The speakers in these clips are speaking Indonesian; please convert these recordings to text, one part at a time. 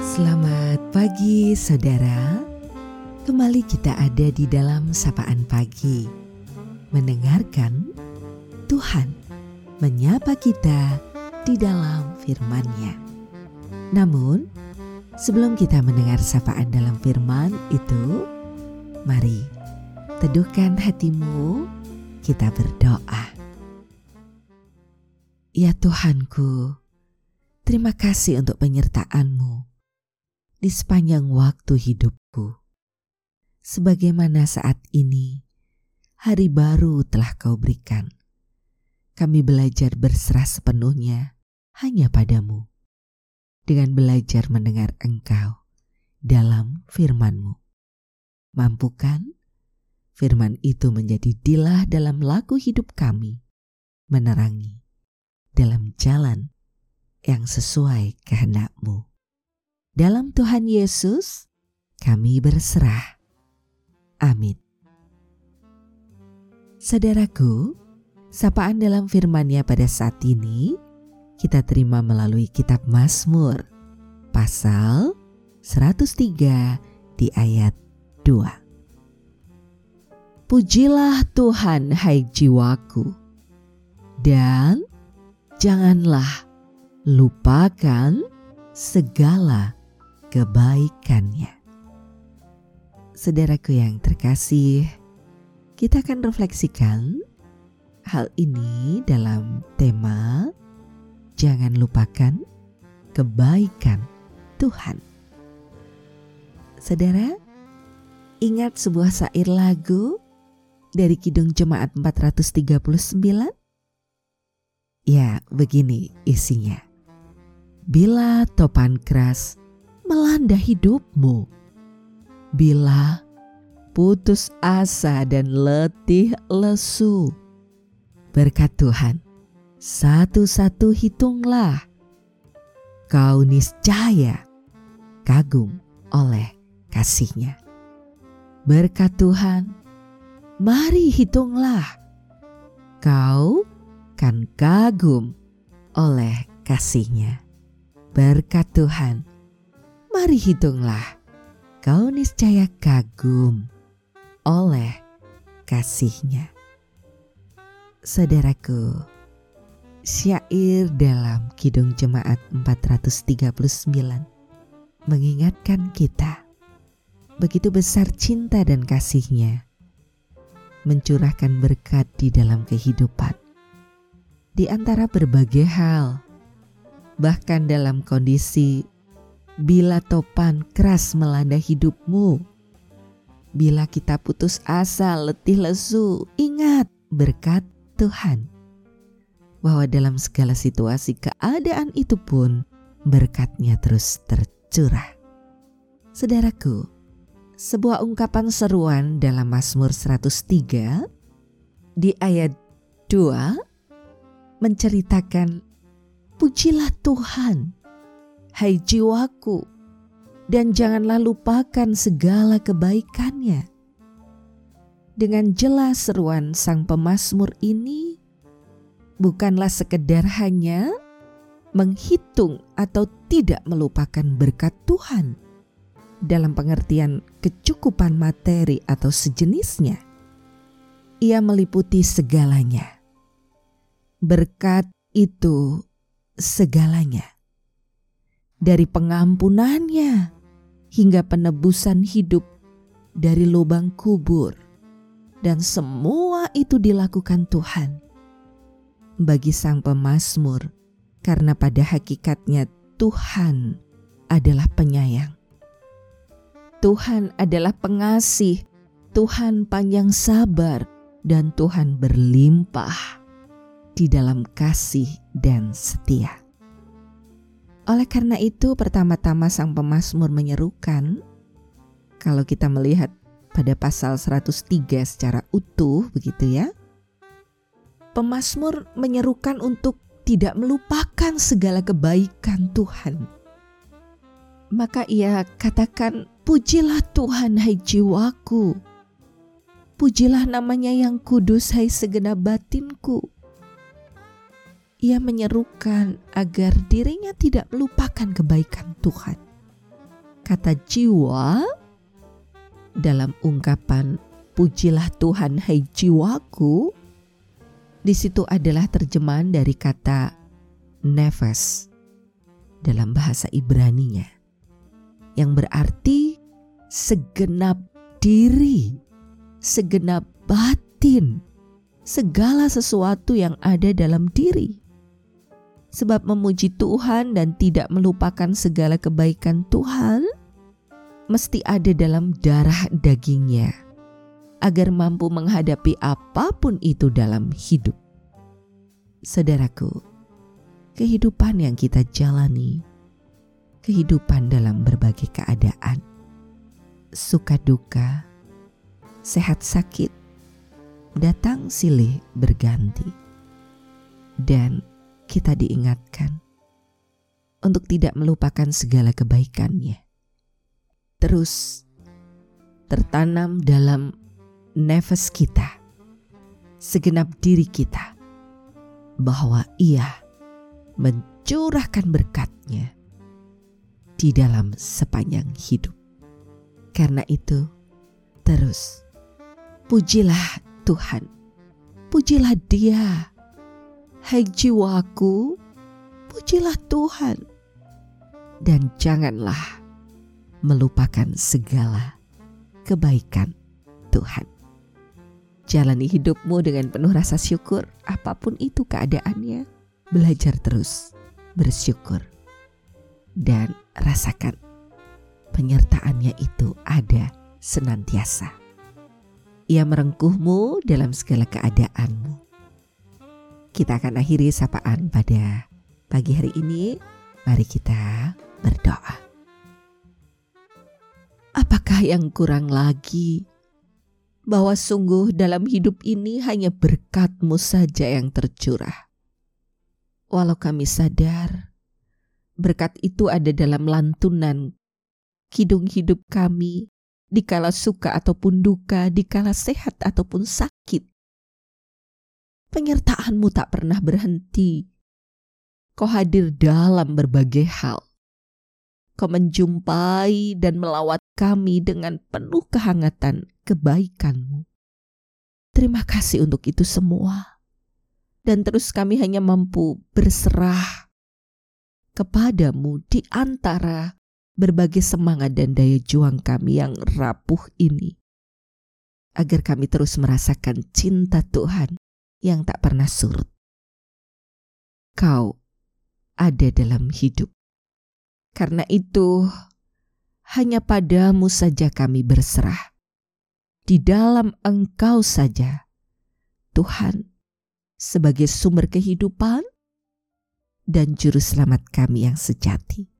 Selamat pagi, saudara. Kembali kita ada di dalam sapaan pagi, mendengarkan Tuhan menyapa kita di dalam firman-Nya. Namun, sebelum kita mendengar sapaan dalam firman itu, mari teduhkan hatimu, kita berdoa. Ya Tuhanku, terima kasih untuk penyertaan-Mu di sepanjang waktu hidupku. Sebagaimana saat ini, hari baru telah kau berikan kami belajar berserah sepenuhnya hanya padamu. Dengan belajar mendengar engkau dalam firmanmu. Mampukan firman itu menjadi dilah dalam laku hidup kami, menerangi dalam jalan yang sesuai kehendakmu. Dalam Tuhan Yesus, kami berserah. Amin. Saudaraku, Sapaan dalam firman-Nya pada saat ini kita terima melalui kitab Mazmur pasal 103 di ayat 2. Pujilah Tuhan hai jiwaku dan janganlah lupakan segala kebaikannya. Saudaraku yang terkasih, kita akan refleksikan hal ini dalam tema "Jangan lupakan kebaikan Tuhan". Saudara, ingat sebuah syair lagu dari Kidung Jemaat 439? Ya, begini isinya. Bila topan keras melanda hidupmu, bila putus asa dan letih lesu, Berkat Tuhan, satu-satu hitunglah. Kau niscaya kagum oleh kasihnya. Berkat Tuhan, mari hitunglah. Kau kan kagum oleh kasihnya. Berkat Tuhan, mari hitunglah. Kau niscaya kagum oleh kasihnya. Saudaraku, syair dalam Kidung Jemaat 439 mengingatkan kita begitu besar cinta dan kasihnya mencurahkan berkat di dalam kehidupan. Di antara berbagai hal, bahkan dalam kondisi bila topan keras melanda hidupmu, bila kita putus asa, letih lesu, ingat berkat Tuhan bahwa dalam segala situasi keadaan itu pun berkatnya terus tercurah. Saudaraku, sebuah ungkapan seruan dalam Mazmur 103 di ayat 2 menceritakan Pujilah Tuhan, hai jiwaku, dan janganlah lupakan segala kebaikannya. Dengan jelas seruan sang pemazmur ini bukanlah sekedar hanya menghitung atau tidak melupakan berkat Tuhan dalam pengertian kecukupan materi atau sejenisnya. Ia meliputi segalanya. Berkat itu segalanya. Dari pengampunannya hingga penebusan hidup dari lubang kubur dan semua itu dilakukan Tuhan bagi sang pemazmur karena pada hakikatnya Tuhan adalah penyayang. Tuhan adalah pengasih, Tuhan panjang sabar dan Tuhan berlimpah di dalam kasih dan setia. Oleh karena itu, pertama-tama sang pemazmur menyerukan, kalau kita melihat pada pasal 103 secara utuh begitu ya. Pemasmur menyerukan untuk tidak melupakan segala kebaikan Tuhan. Maka ia katakan, "Pujilah Tuhan, hai jiwaku." Pujilah namanya yang kudus, hai segenap batinku. Ia menyerukan agar dirinya tidak melupakan kebaikan Tuhan. Kata jiwa dalam ungkapan pujilah Tuhan hai jiwaku, di situ adalah terjemahan dari kata nefes dalam bahasa Ibraninya yang berarti segenap diri segenap batin, segala sesuatu yang ada dalam diri. Sebab memuji Tuhan dan tidak melupakan segala kebaikan Tuhan mesti ada dalam darah dagingnya agar mampu menghadapi apa pun itu dalam hidup. Saudaraku, kehidupan yang kita jalani, kehidupan dalam berbagai keadaan, suka duka, sehat sakit, datang silih berganti. Dan kita diingatkan untuk tidak melupakan segala kebaikannya. Terus tertanam dalam nafas kita, segenap diri kita, bahwa ia mencurahkan berkatnya di dalam sepanjang hidup. Karena itu, terus Pujilah Tuhan, pujilah Dia. Hai jiwaku, pujilah Tuhan. Dan janganlah melupakan segala kebaikan Tuhan. Jalani hidupmu dengan penuh rasa syukur, apa pun itu keadaannya. Belajar terus bersyukur dan rasakan penyertaannya itu ada senantiasa. Ia merengkuhmu dalam segala keadaanmu. Kita akan akhiri sapaan pada pagi hari ini. Mari kita berdoa. Apakah yang kurang lagi? Bahwa sungguh dalam hidup ini hanya berkatmu saja yang tercurah. Walau kami sadar, berkat itu ada dalam lantunan kidung hidup kami dikala suka ataupun duka, dikala sehat ataupun sakit. Penyertaanmu tak pernah berhenti. Kau hadir dalam berbagai hal. Kau menjumpai dan melawat kami dengan penuh kehangatan kebaikanmu. Terima kasih untuk itu semua. Dan terus kami hanya mampu berserah kepadamu di antara berbagai semangat dan daya juang kami yang rapuh ini. Agar kami terus merasakan cinta Tuhan yang tak pernah surut. Kau ada dalam hidup. Karena itu, hanya padamu saja kami berserah. Di dalam engkau saja, Tuhan, sebagai sumber kehidupan dan juru selamat kami yang sejati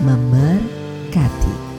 memberkati.